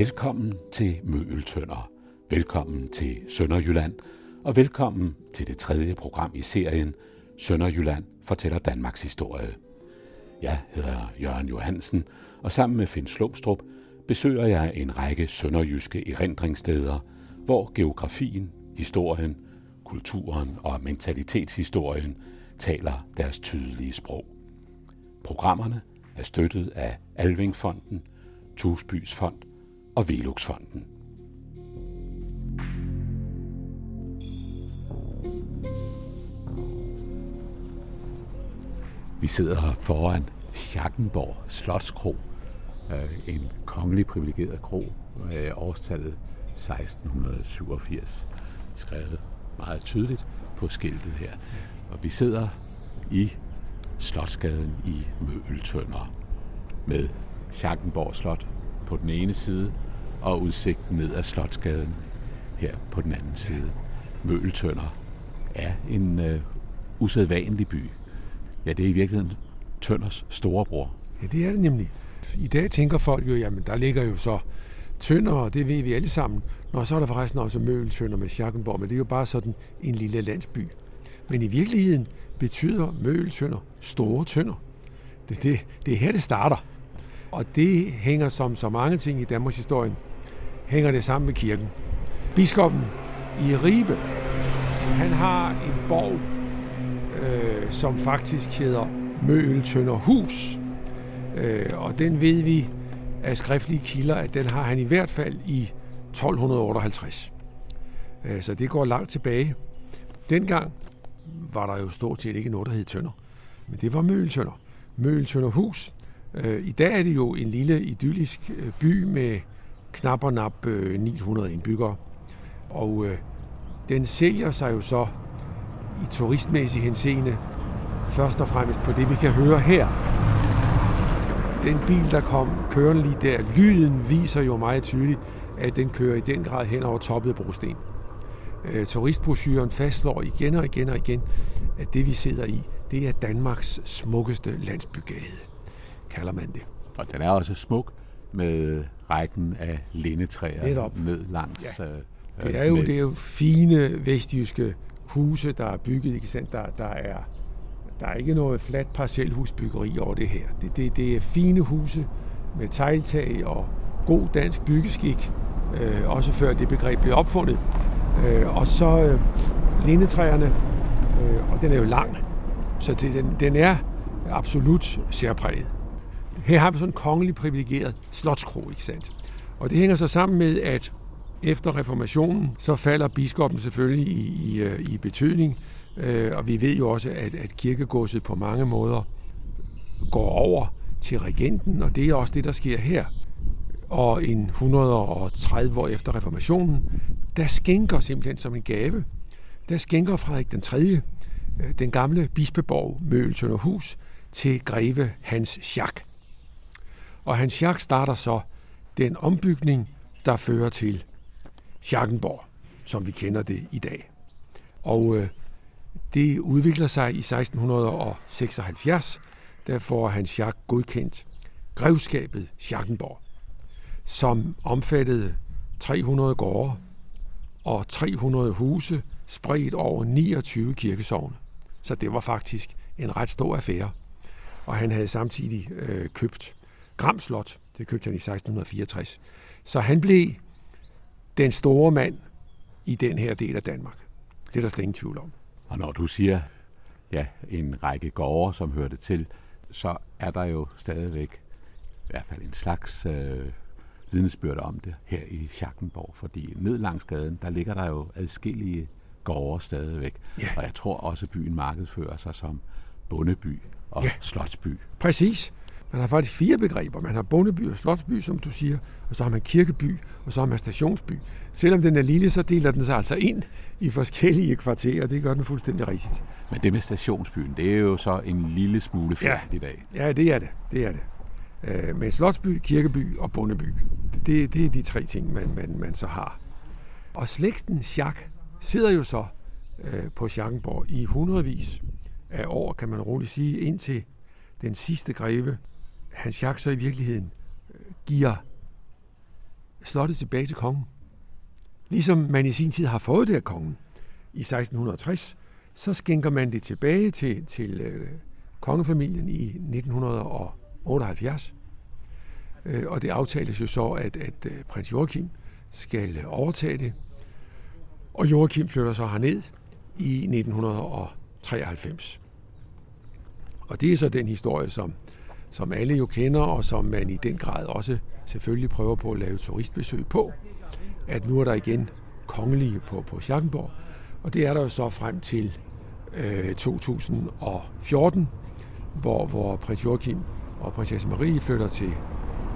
Velkommen til Møgeltønder. Velkommen til Sønderjylland. Og velkommen til det tredje program i serien Sønderjylland fortæller Danmarks historie. Jeg hedder Jørgen Johansen, og sammen med Finn Slumstrup besøger jeg en række sønderjyske erindringssteder, hvor geografien, historien, kulturen og mentalitetshistorien taler deres tydelige sprog. Programmerne er støttet af Alvingfonden, Tusbys Fond og Veluxfonden. Vi sidder her foran Schackenborg Slotskro, øh, en kongelig privilegeret kro årstallet 1687, skrevet meget tydeligt på skiltet her. Og vi sidder i Slotsgaden i Møgeltønder med Schackenborg Slot på den ene side og udsigten ned ad Slotsgaden her på den anden side. Møgeltønder er en øh, usædvanlig by. Ja, det er i virkeligheden Tønders storebror. Ja, det er det nemlig. I dag tænker folk jo, jamen der ligger jo så Tønder, og det ved vi alle sammen. Nå, så er der forresten også Møgeltønder med Schackenborg, men det er jo bare sådan en lille landsby. Men i virkeligheden betyder Møgeltønder store tønder. Det, det, det er her, det starter. Og det hænger som så mange ting i Danmarks historie, hænger det sammen med kirken. Biskoppen i Ribe, han har en borg, øh, som faktisk hedder Møgeltønder Hus. Øh, og den ved vi af skriftlige kilder, at den har han i hvert fald i 1258. Øh, så det går langt tilbage. Dengang var der jo stort set ikke noget, der hed Tønder. Men det var Møgeltønder. Møgeltønder Hus. Øh, I dag er det jo en lille idyllisk øh, by med knap og nap øh, 900 indbyggere. Og den sælger sig jo så i turistmæssig henseende først og fremmest på det, vi kan høre her. Den bil, der kom kørende lige der, lyden viser jo meget tydeligt, at den kører i den grad hen over toppet af brosten. Øh, turistbrosyren fastslår igen og igen og igen, at det vi sidder i, det er Danmarks smukkeste landsbygade, kalder man det. Og den er også smuk med rækken af lindetræer Netop. ned langs. Ja. Øh, det, er jo, det er jo fine vestjyske huse, der er bygget, ikke sandt? Der, der er der er ikke noget fladt parcelhusbyggeri over det her. Det, det, det er fine huse med tegltag og god dansk byggeskik, øh, også før det begreb blev opfundet. Øh, og så øh, lindetræerne, øh, og den er jo lang, så det, den, den er absolut særpræget. Her har vi sådan en kongelig privilegeret slotskro, ikke sandt? Og det hænger så sammen med, at efter reformationen, så falder biskoppen selvfølgelig i, i, øh, i betydning, Øh, og vi ved jo også, at, at kirkegodset på mange måder går over til regenten, og det er også det, der sker her. Og en 130 år efter reformationen, der skænker simpelthen som en gave, der skænker Frederik den 3. Øh, den gamle bispeborg Møgeltønderhus til greve Hans Schack. Og Hans Schack starter så den ombygning, der fører til Schackenborg, som vi kender det i dag. Og øh, det udvikler sig i 1676. Der får Hans Jacques godkendt grevskabet Schackenborg, som omfattede 300 gårde og 300 huse spredt over 29 kirkesogne. Så det var faktisk en ret stor affære. Og han havde samtidig øh, købt Gramslot. Det købte han i 1664. Så han blev den store mand i den her del af Danmark. Det er der slet ingen tvivl om. Og når du siger, ja, en række gårde, som hørte til, så er der jo stadigvæk i hvert fald en slags øh, vidnesbyrd om det her i Schackenborg, fordi ned langs gaden, der ligger der jo adskillige gårde stadigvæk. Ja. Og jeg tror også, at byen markedsfører sig som bondeby og ja. slotsby. Præcis. Man har faktisk fire begreber. Man har bondeby og slotsby, som du siger, og så har man kirkeby, og så har man stationsby. Selvom den er lille, så deler den sig altså ind i forskellige kvarterer. Det gør den fuldstændig rigtigt. Men det med stationsbyen, det er jo så en lille smule færdigt ja. i dag. Ja, det er det. det, er det. Øh, men slotsby, kirkeby og bondeby, det, det er de tre ting, man, man, man så har. Og slægten Schack sidder jo så øh, på Schackenborg i hundredvis af år, kan man roligt sige, indtil den sidste greve, Hans Schack så i virkeligheden øh, giver slottet tilbage til kongen. Ligesom man i sin tid har fået det af kongen i 1660, så skænker man det tilbage til, til øh, kongefamilien i 1978. Øh, og det aftales jo så, at, at øh, prins Joachim skal overtage det. Og Joachim flytter så herned i 1993. Og det er så den historie, som, som alle jo kender, og som man i den grad også selvfølgelig prøver på at lave turistbesøg på. At nu er der igen kongelige på, på Schackenborg, og det er der jo så frem til øh, 2014, hvor, hvor prins Joachim og prinsesse Marie flytter til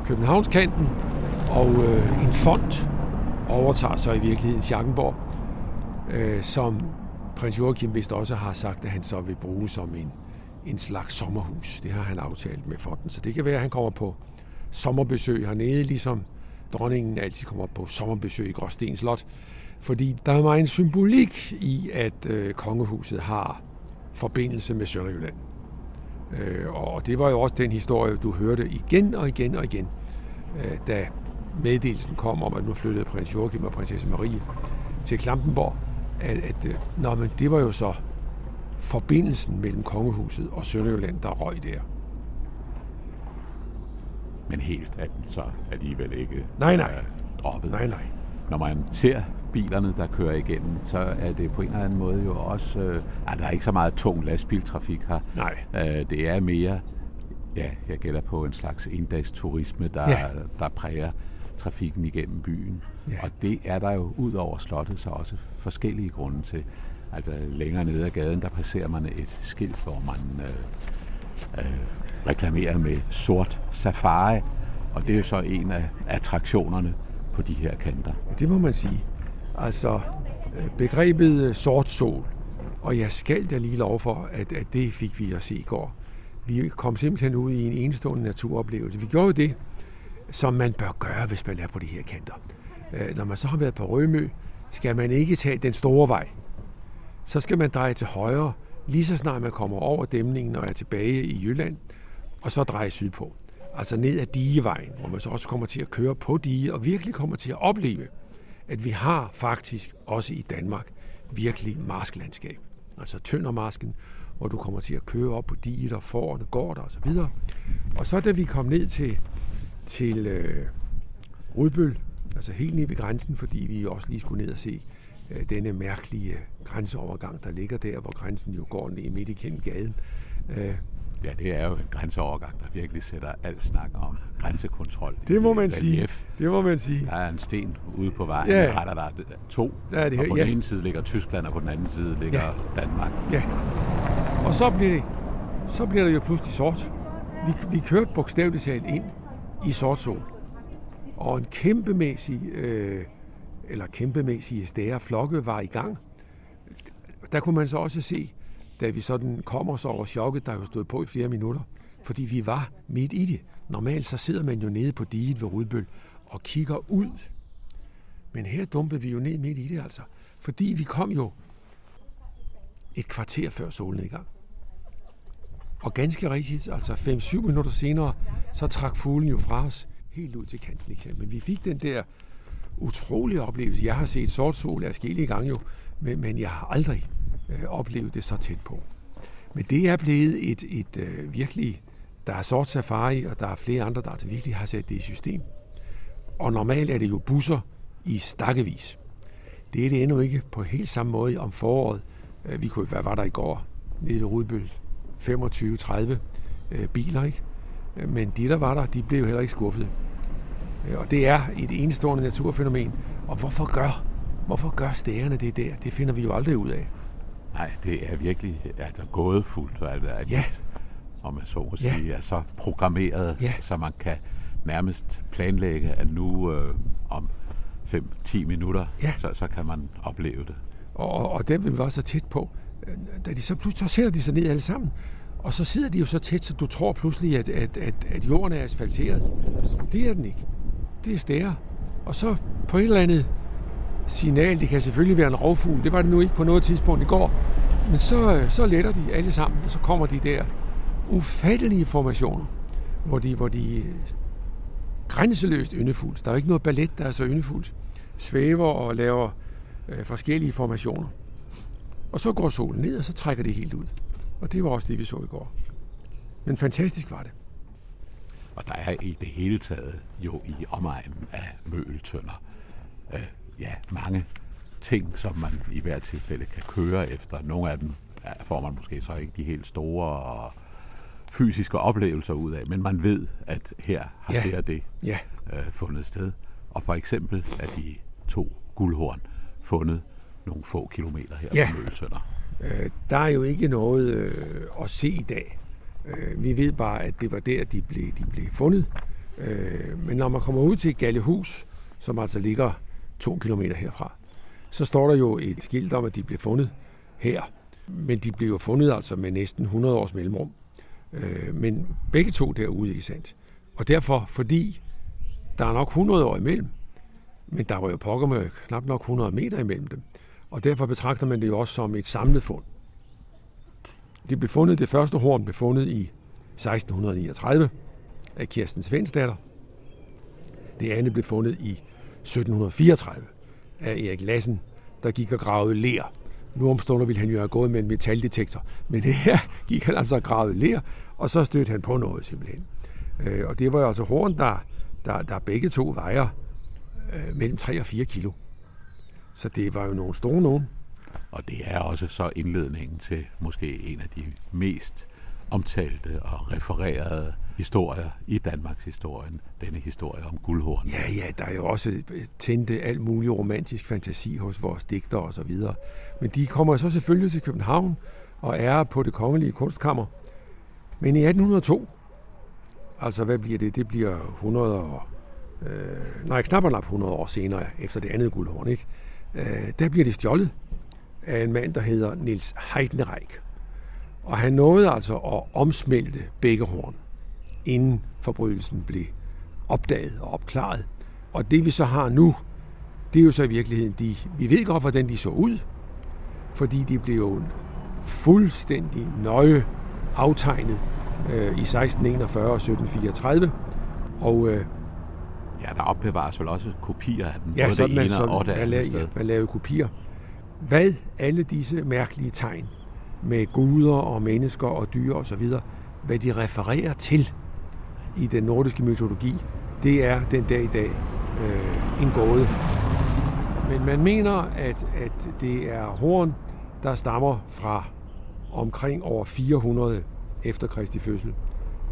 Københavnskanten, og øh, en fond overtager så i virkeligheden Schackenborg, øh, som prins Joachim vist også har sagt, at han så vil bruge som en, en slags sommerhus. Det har han aftalt med fonden, så det kan være, at han kommer på sommerbesøg hernede, ligesom dronningen altid kommer på sommerbesøg i Gråsten Slot. Fordi der er meget en symbolik i, at øh, kongehuset har forbindelse med Sønderjylland. Øh, og det var jo også den historie, du hørte igen og igen og igen, øh, da meddelelsen kom om, at nu flyttede prins Joachim og prinsesse Marie til Klampenborg, at, at øh, nå, men det var jo så forbindelsen mellem kongehuset og Sønderjylland, der røg der. Men helt er den så alligevel ikke nej, nej. droppet. Nej, nej. Når man ser bilerne, der kører igennem, så er det på en eller anden måde jo også... Øh, ah, der er ikke så meget tung lastbiltrafik her. Nej. Øh, det er mere, ja, jeg gætter på en slags turisme, der, ja. der præger trafikken igennem byen. Ja. Og det er der jo ud over slottet så også forskellige grunde til. Altså længere nede ad gaden, der passerer man et skilt, hvor man øh, øh, reklamerer med sort safari, og det er jo så en af attraktionerne på de her kanter. Ja, det må man sige. Altså øh, begrebet øh, sort sol, og jeg skal da lige lov for, at, at det fik vi at se i går. Vi kom simpelthen ud i en enestående naturoplevelse. Vi gjorde det, som man bør gøre, hvis man er på de her kanter. Øh, når man så har været på Rømø, skal man ikke tage den store vej. Så skal man dreje til højre, lige så snart man kommer over dæmningen og er tilbage i Jylland, og så dreje sydpå. Altså ned ad digevejen, hvor man så også kommer til at køre på dige, og virkelig kommer til at opleve, at vi har faktisk også i Danmark virkelig marsklandskab. Altså tøndermasken, hvor du kommer til at køre op på diget, og forerne går der osv. Og så da vi kom ned til, til øh, Rudbøl, altså helt ned ved grænsen, fordi vi også lige skulle ned og se øh, denne mærkelige øh, grænseovergang, der ligger der, hvor grænsen jo går ned midt igennem gaden. Øh, Ja, det er jo en grænseovergang, der virkelig sætter alt snak om grænsekontrol. Det må man sige. Det må man sige. Der er en sten ude på vejen, ja. der er der to. Ja, det, og på ja. den ene side ligger Tyskland, og på den anden side ligger ja. Danmark. Ja. Og så bliver, det, så bliver det jo pludselig sort. Vi, vi kørte bogstaveligt talt ind i sort sol. Og en kæmpemæssig, øh, eller kæmpemæssige stære flokke var i gang. Der kunne man så også se, da vi sådan kom os over chokket, der jo stod på i flere minutter, fordi vi var midt i det. Normalt så sidder man jo nede på diget ved Rudbøl og kigger ud. Men her dumpede vi jo ned midt i det altså, fordi vi kom jo et kvarter før solnedgang. Og ganske rigtigt, altså 5-7 minutter senere, så trak fuglen jo fra os helt ud til kanten. Men vi fik den der utrolige oplevelse. Jeg har set sort sol i gang jo, men, men jeg har aldrig øh, opleve det så tæt på. Men det er blevet et, et øh, virkelig, der er sort safari, og der er flere andre, der altså virkelig har sat det i system. Og normalt er det jo busser i stakkevis. Det er det endnu ikke på helt samme måde om foråret. Øh, vi kunne, hvad var der i går? Nede ved Rudbøl. 25-30 øh, biler, ikke? Øh, men de, der var der, de blev heller ikke skuffet. Øh, og det er et enestående naturfænomen. Og hvorfor gør, hvorfor gør stærerne det der? Det finder vi jo aldrig ud af. Nej, det er virkelig altså, gådefuldt, altså, at ja. om man så må sige, ja. er så programmeret, ja. så man kan nærmest planlægge, at nu øh, om 5-10 minutter, ja. så, så kan man opleve det. Og, og dem vil vi også så tæt på. Da de så pludselig, så sætter de sig ned alle sammen, og så sidder de jo så tæt, så du tror pludselig, at, at, at, at jorden er asfalteret. Det er den ikke. Det er stærre. Og så på et eller andet signal. Det kan selvfølgelig være en rovfugl. Det var det nu ikke på noget tidspunkt i går. Men så, så letter de alle sammen, og så kommer de der ufattelige formationer, hvor de, hvor de grænseløst yndefuldt. Der er jo ikke noget ballet, der er så yndefuldt. Svæver og laver øh, forskellige formationer. Og så går solen ned, og så trækker det helt ud. Og det var også det, vi så i går. Men fantastisk var det. Og der er i det hele taget jo i omegnen af møgeltønder øh, ja, mange ting, som man i hvert tilfælde kan køre efter. Nogle af dem ja, får man måske så ikke de helt store og fysiske oplevelser ud af, men man ved, at her har ja. det og det ja. øh, fundet sted. Og for eksempel er de to guldhorn fundet nogle få kilometer her ja. på Mølsønder. Øh, der er jo ikke noget øh, at se i dag. Øh, vi ved bare, at det var der, de blev, de blev fundet. Øh, men når man kommer ud til Gallehus, som altså ligger to kilometer herfra, så står der jo et skilt om, at de blev fundet her. Men de blev jo fundet altså med næsten 100 års mellemrum. Øh, men begge to derude, ikke sandt? Og derfor, fordi der er nok 100 år imellem, men der var jo pokker med knap nok 100 meter imellem dem. Og derfor betragter man det jo også som et samlet fund. Det blev fundet, det første horn blev fundet i 1639 af Kirsten Svensdatter. Det andet blev fundet i 1734 af Erik Lassen, der gik og gravede ler. Nu omstående ville han jo have gået med en metaldetektor, men det her gik han altså og gravede ler, og så stødte han på noget simpelthen. Øh, og det var jo altså horn, der, der, der begge to vejer øh, mellem 3 og 4 kilo. Så det var jo nogle store nogen. Og det er også så indledningen til måske en af de mest omtalte og refererede historier i Danmarks historien. Denne historie om guldhorn. Ja, ja, der er jo også øh, tændte alt mulig romantisk fantasi hos vores digter og så videre. Men de kommer så selvfølgelig til København og er på det kongelige kunstkammer. Men i 1802, altså hvad bliver det? Det bliver 100 år, øh, nej, knap og 100 år senere, efter det andet guldhorn, ikke? Øh, der bliver det stjålet af en mand, der hedder Nils Heidenreich. Og han nåede altså at omsmelte begge horn, inden forbrydelsen blev opdaget og opklaret. Og det vi så har nu, det er jo så i virkeligheden de, vi ved godt, hvordan de så ud, fordi de blev jo fuldstændig nøje aftegnet øh, i 1641 og 1734. Og øh, Ja, der opbevares vel også kopier af den, ja, både det ene og det andet sted. Ja, man lavede kopier. Hvad alle disse mærkelige tegn med guder og mennesker og dyr osv., hvad de refererer til i den nordiske mytologi, det er den dag i dag øh, en gåde. Men man mener, at, at det er horn, der stammer fra omkring over 400 efter Kristi fødsel,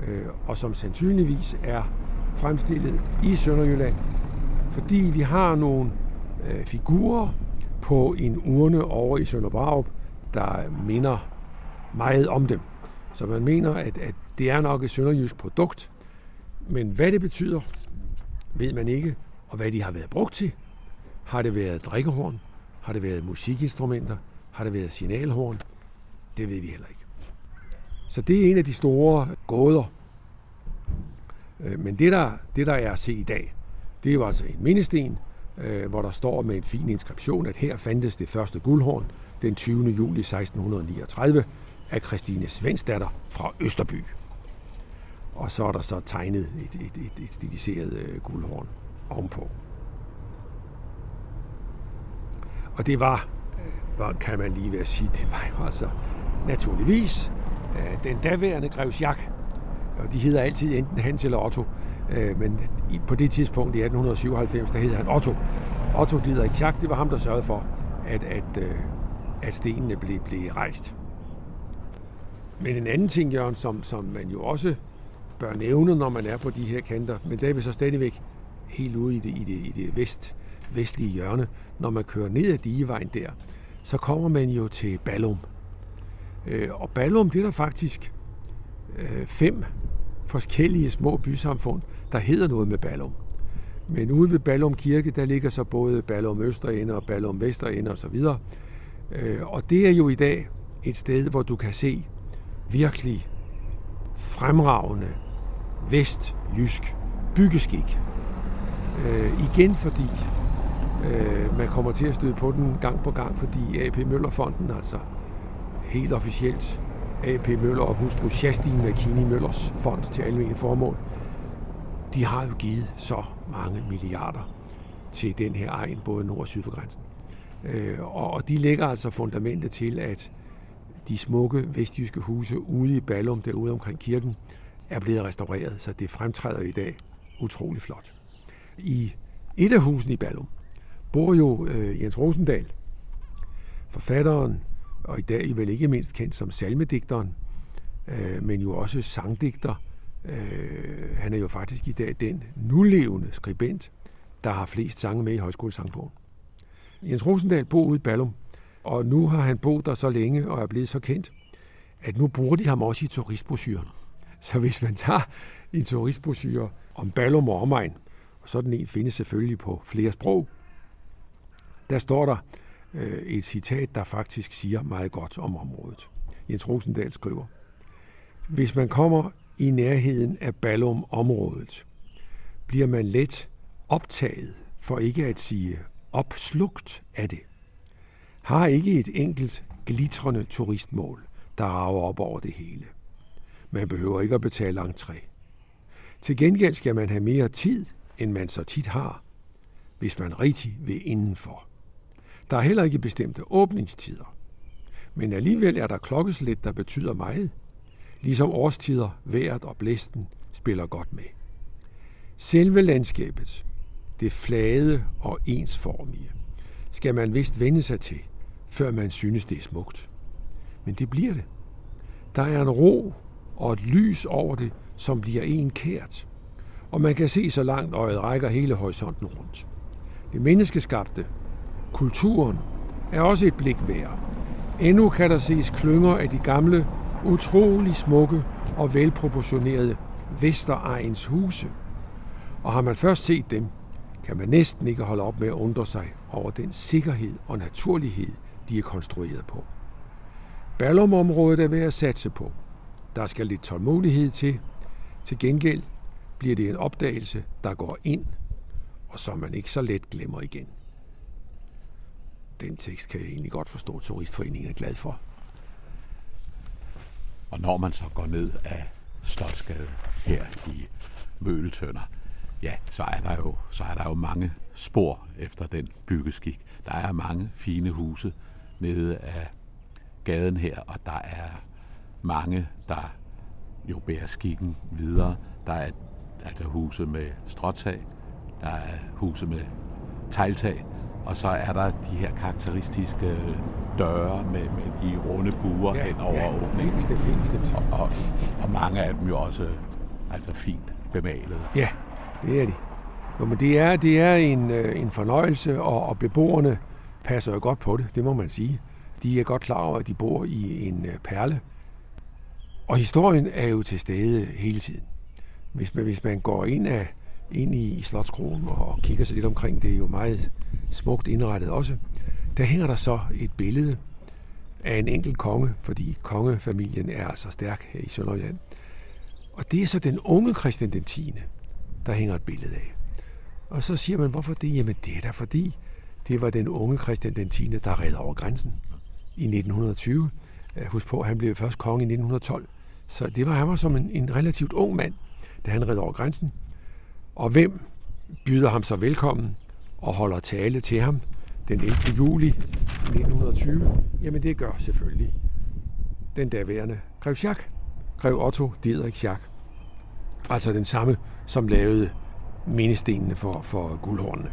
øh, og som sandsynligvis er fremstillet i Sønderjylland, fordi vi har nogle øh, figurer på en urne over i Sønderbarup, der minder meget om dem. Så man mener, at, at det er nok et sønderjysk produkt, men hvad det betyder, ved man ikke, og hvad de har været brugt til. Har det været drikkehorn? Har det været musikinstrumenter? Har det været signalhorn? Det ved vi heller ikke. Så det er en af de store gåder, øh, men det der, det, der er at se i dag, det er jo altså en mindesten, øh, hvor der står med en fin inskription, at her fandtes det første guldhorn den 20. juli 1639 af Christine Svensdatter fra Østerby. Og så er der så tegnet et, et, et, et stiliseret øh, guldhorn ovenpå. Og det var, øh, hvad kan man lige være sige, det var altså naturligvis øh, den daværende grevs Jak, og de hedder altid enten Hans eller Otto. Øh, men på det tidspunkt i 1897, der hed han Otto. Otto Didrik Jak, det var ham, der sørgede for, at, at, øh, at stenene blev, blev rejst. Men en anden ting, Jørgen, som, som man jo også bør nævne, når man er på de her kanter, men der er vi så stadigvæk helt ude i det, i det, i det vest, vestlige hjørne, når man kører ned ad digevejen der, så kommer man jo til Ballum. Øh, og Ballum, det er der faktisk øh, fem forskellige små bysamfund, der hedder noget med Ballum. Men ude ved Ballum Kirke, der ligger så både Ballum Østerende og Ballum Vesterende osv. Øh, Øh, og det er jo i dag et sted, hvor du kan se virkelig fremragende vestjysk byggeskik. Øh, igen fordi øh, man kommer til at støde på den gang på gang, fordi AP Møllerfonden altså helt officielt A.P. Møller og hustru Shastin Makini Møllers fond til almindelige formål, de har jo givet så mange milliarder til den her egen, både nord og syd for grænsen. Øh, og de lægger altså fundamentet til, at de smukke vestjyske huse ude i Ballum, derude omkring kirken, er blevet restaureret, så det fremtræder i dag utrolig flot. I et af husene i Ballum bor jo øh, Jens Rosendal, forfatteren, og i dag vel ikke mindst kendt som salmedigteren, øh, men jo også sangdigter. Øh, han er jo faktisk i dag den nulevende skribent, der har flest sange med i Højskolesangbogen. Jens Rosendal bo ude i Ballum, og nu har han boet der så længe og er blevet så kendt, at nu bruger de ham også i turistbrosyren. Så hvis man tager en turistbrochure om Ballum og omegn, og sådan en findes selvfølgelig på flere sprog, der står der øh, et citat, der faktisk siger meget godt om området. Jens Rosendal skriver, Hvis man kommer i nærheden af Ballum-området, bliver man let optaget, for ikke at sige opslugt af det. Har ikke et enkelt glitrende turistmål, der rager op over det hele. Man behøver ikke at betale entré. Til gengæld skal man have mere tid, end man så tit har, hvis man rigtig vil indenfor. Der er heller ikke bestemte åbningstider. Men alligevel er der klokkeslæt, der betyder meget. Ligesom årstider, vejret og blæsten spiller godt med. Selve landskabet, det flade og ensformige, skal man vist vende sig til, før man synes, det er smukt. Men det bliver det. Der er en ro og et lys over det, som bliver en kært. Og man kan se så langt øjet rækker hele horisonten rundt. Det menneskeskabte, kulturen, er også et blik værd. Endnu kan der ses klynger af de gamle, utrolig smukke og velproportionerede Vesteregns huse. Og har man først set dem, kan man næsten ikke holde op med at undre sig over den sikkerhed og naturlighed, de er konstrueret på. Ballumområdet er værd at satse på. Der skal lidt tålmodighed til. Til gengæld bliver det en opdagelse, der går ind, og som man ikke så let glemmer igen. Den tekst kan jeg egentlig godt forstå, at Turistforeningen er glad for. Og når man så går ned af Slotsgade her i Møgeltønder, ja, så er der jo, så er der jo mange spor efter den byggeskik. Der er mange fine huse nede af gaden her, og der er mange, der jo bærer skikken videre. Der er altså huse med stråtag, der er huse med tegltag, og så er der de her karakteristiske døre med, med de runde buer ja, hen over ja, åbningen. Bestemt, bestemt. Og, og, og mange af dem jo også altså fint bemalet. Ja, det er de. Jo, men det er, det er en, øh, en fornøjelse, og, og beboerne passer jo godt på det, det må man sige. De er godt klar over, at de bor i en øh, perle. Og historien er jo til stede hele tiden. Hvis man, hvis man går ind, af, ind i, i Slotskronen og, og kigger sig lidt omkring, det er jo meget smukt indrettet også, der hænger der så et billede af en enkelt konge, fordi kongefamilien er altså stærk her i Sønderjylland. Og det er så den unge Christian den 10., der hænger et billede af. Og så siger man, hvorfor det? Jamen det er da fordi, det var den unge Christian den 10., der red over grænsen i 1920. Husk på, han blev først konge i 1912. Så det var han var som en, en relativt ung mand, da han red over grænsen. Og hvem byder ham så velkommen og holder tale til ham den 11. juli 1920? Jamen det gør selvfølgelig den daværende Grev Schack, Grev Otto Didrik Schack. Altså den samme, som lavede mindestenene for, for guldhornene.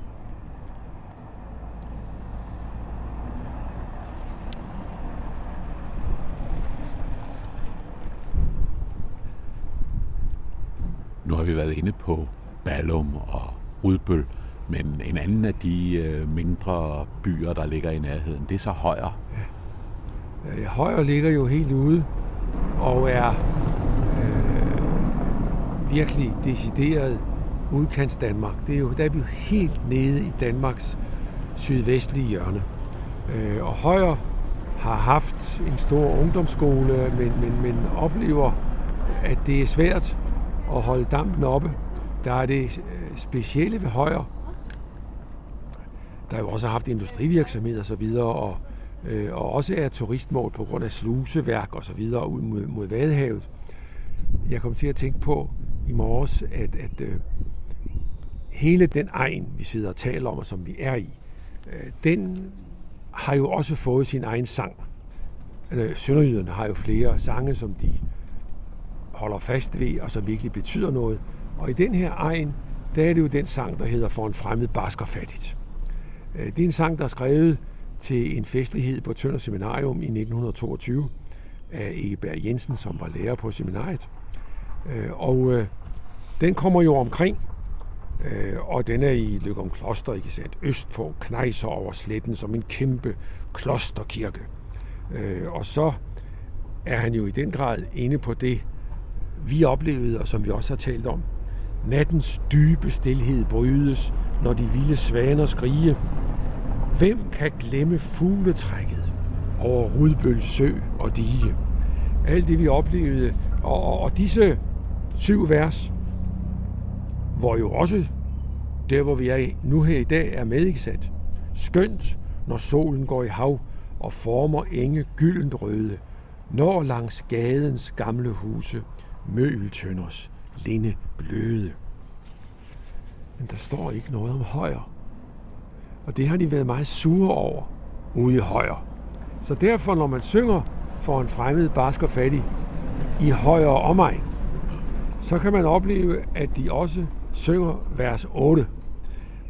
Nu har vi været inde på Ballum og Rudbøl, men en anden af de øh, mindre byer, der ligger i nærheden, det er så Højer. Ja. Højer ligger jo helt ude og er virkelig decideret udkants Danmark. Det er jo, der er vi jo helt nede i Danmarks sydvestlige hjørne. Øh, og Højer har haft en stor ungdomsskole, men, men, men oplever, at det er svært at holde dampen oppe. Der er det øh, specielle ved Højer. Der jo også haft industrivirksomhed og så videre, og, øh, og også er turistmål på grund af sluseværk og så videre ud mod, mod Vadehavet. Jeg kom til at tænke på, i morges, at, at øh, hele den egen, vi sidder og taler om, og som vi er i, øh, den har jo også fået sin egen sang. Øh, Sønderjyderne har jo flere sange, som de holder fast ved, og som virkelig betyder noget. Og i den her egen, der er det jo den sang, der hedder For en fremmed basker fattigt. Øh, det er en sang, der er skrevet til en festlighed på Tønder Seminarium i 1922 af Egeberg Jensen, som var lærer på seminariet. Øh, og øh, den kommer jo omkring, øh, og den er i Løgum Kloster, ikke sandt? Østpå knejser over sletten som en kæmpe klosterkirke. Øh, og så er han jo i den grad inde på det, vi oplevede, og som vi også har talt om. Nattens dybe stilhed brydes, når de vilde svaner skrige. Hvem kan glemme fugletrækket over Rudbøl sø og dige? Alt det, vi oplevede, og, og, og disse syv vers, hvor jo også der, hvor vi er nu her i dag, er med, ikke? Skønt, når solen går i hav og former enge gyldent røde, når langs gadens gamle huse møgeltønders linde bløde. Men der står ikke noget om højer. Og det har de været meget sure over ude i højer. Så derfor, når man synger for en fremmed barsk og fattig i højre omegn, så kan man opleve, at de også synger vers 8.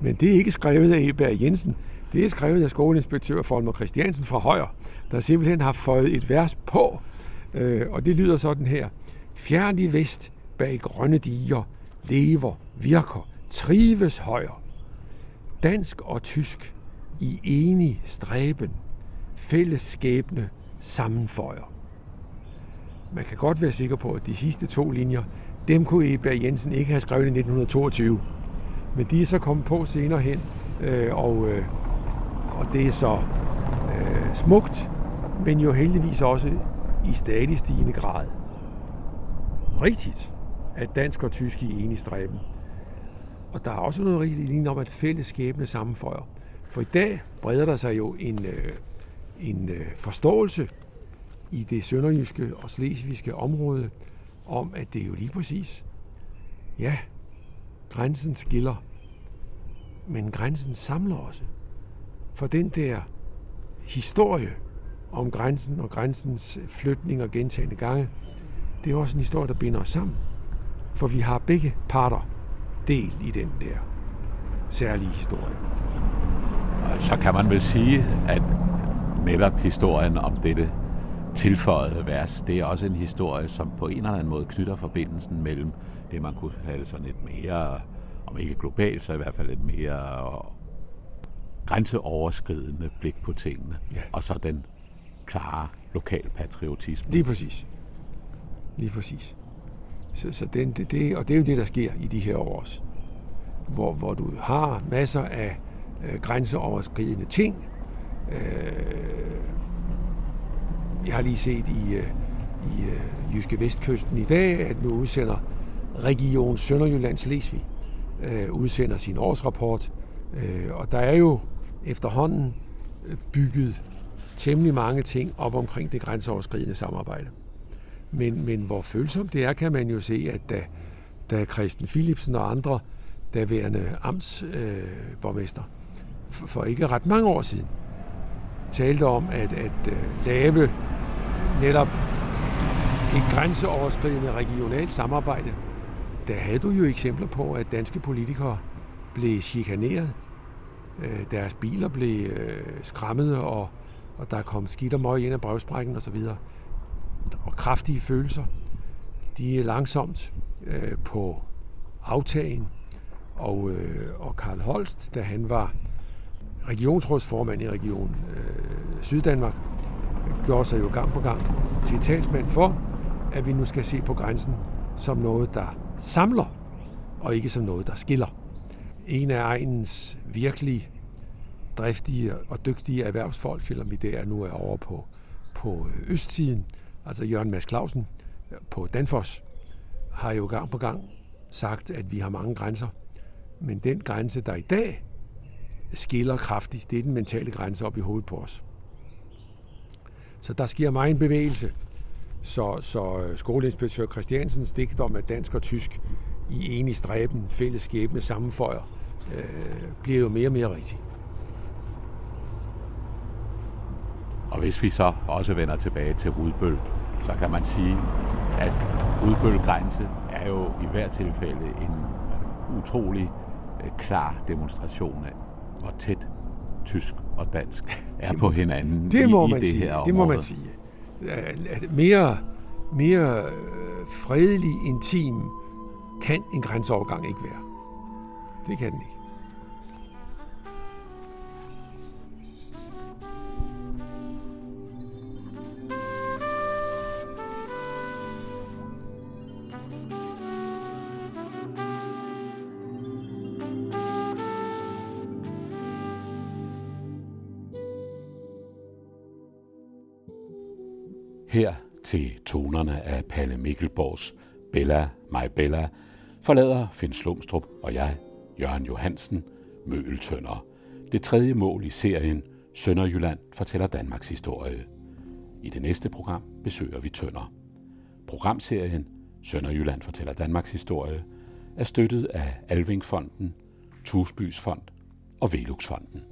Men det er ikke skrevet af Eberg Jensen. Det er skrevet af skoleinspektør Folmer Christiansen fra Højer, der simpelthen har føjet et vers på. Øh, og det lyder sådan her. Fjern i vest bag grønne diger, lever, virker, trives højre. Dansk og tysk i enig stræben, fælles skæbne sammenføjer. Man kan godt være sikker på, at de sidste to linjer, dem kunne Eber Jensen ikke have skrevet i 1922. Men de er så kommet på senere hen, øh, og, øh, og det er så øh, smukt, men jo heldigvis også i stadig stigende grad rigtigt, at dansk og tysk er enige i stræben. Og der er også noget rigtigt lige om, at fælles skæbne sammenføjer. For i dag breder der sig jo en, øh, en øh, forståelse i det sønderjyske og slesvigske område om, at det er jo lige præcis, ja, grænsen skiller, men grænsen samler også. For den der historie om grænsen og grænsens flytning og gentagende gange, det er også en historie, der binder os sammen. For vi har begge parter del i den der særlige historie. Så kan man vel sige, at netop historien om dette tilføjede vers, det er også en historie, som på en eller anden måde knytter forbindelsen mellem det, man kunne kalde sådan et mere, om ikke globalt, så i hvert fald et mere grænseoverskridende blik på tingene, ja. og så den klare lokalpatriotisme. Lige præcis. Lige præcis. Så, så den, det, det, og det er jo det, der sker i de her år også. Hvor, hvor du har masser af øh, grænseoverskridende ting. Øh, jeg har lige set i, øh, i øh, Jyske Vestkysten i dag, at nu udsender Region Sønderjyllands Slesvig øh, udsender sin årsrapport. Øh, og der er jo efterhånden øh, bygget temmelig mange ting op omkring det grænseoverskridende samarbejde. Men, men hvor følsomt det er, kan man jo se, at da, da Christian Philipsen og andre daværende amtsborgmester øh, for, for ikke ret mange år siden talte om at, at uh, lave netop et grænseoverskridende regionalt samarbejde, der havde du jo eksempler på, at danske politikere blev chikaneret. Øh, deres biler blev øh, skræmmet, og, og der kom skidt og møg ind af brevsprækken osv og kraftige følelser. De er langsomt øh, på aftagen, og, øh, og Karl Holst, da han var regionsrådsformand i Region øh, Syddanmark, gjorde sig jo gang på gang til talsmand for, at vi nu skal se på grænsen som noget, der samler, og ikke som noget, der skiller. En af egens virkelig driftige og dygtige erhvervsfolk, selvom vi der nu er over på, på øh, østsiden, altså Jørgen Mads Clausen på Danfoss, har jo gang på gang sagt, at vi har mange grænser. Men den grænse, der i dag skiller kraftigt, det er den mentale grænse op i hovedet på os. Så der sker meget en bevægelse. Så, så øh, skoleinspektør Christiansens digt om, at dansk og tysk i enig stræben, fælles skæbne, sammenføjer, øh, bliver jo mere og mere rigtig. Og hvis vi så også vender tilbage til Rudbøl, så kan man sige, at Rudbøl grænse er jo i hvert tilfælde en utrolig øh, klar demonstration af, hvor tæt tysk og dansk er på hinanden det må i, man i det sige. her område. Det må man sige. Mere, mere øh, fredelig, intim kan en grænseovergang ikke være. Det kan den ikke. Her til tonerne af Palle Mikkelborgs Bella, My Bella, forlader Finn Slumstrup og jeg, Jørgen Johansen, Møgeltønder. Det tredje mål i serien Sønderjylland fortæller Danmarks historie. I det næste program besøger vi Tønder. Programserien Sønderjylland fortæller Danmarks historie er støttet af Alvingfonden, Tusbys Fond og Veluxfonden.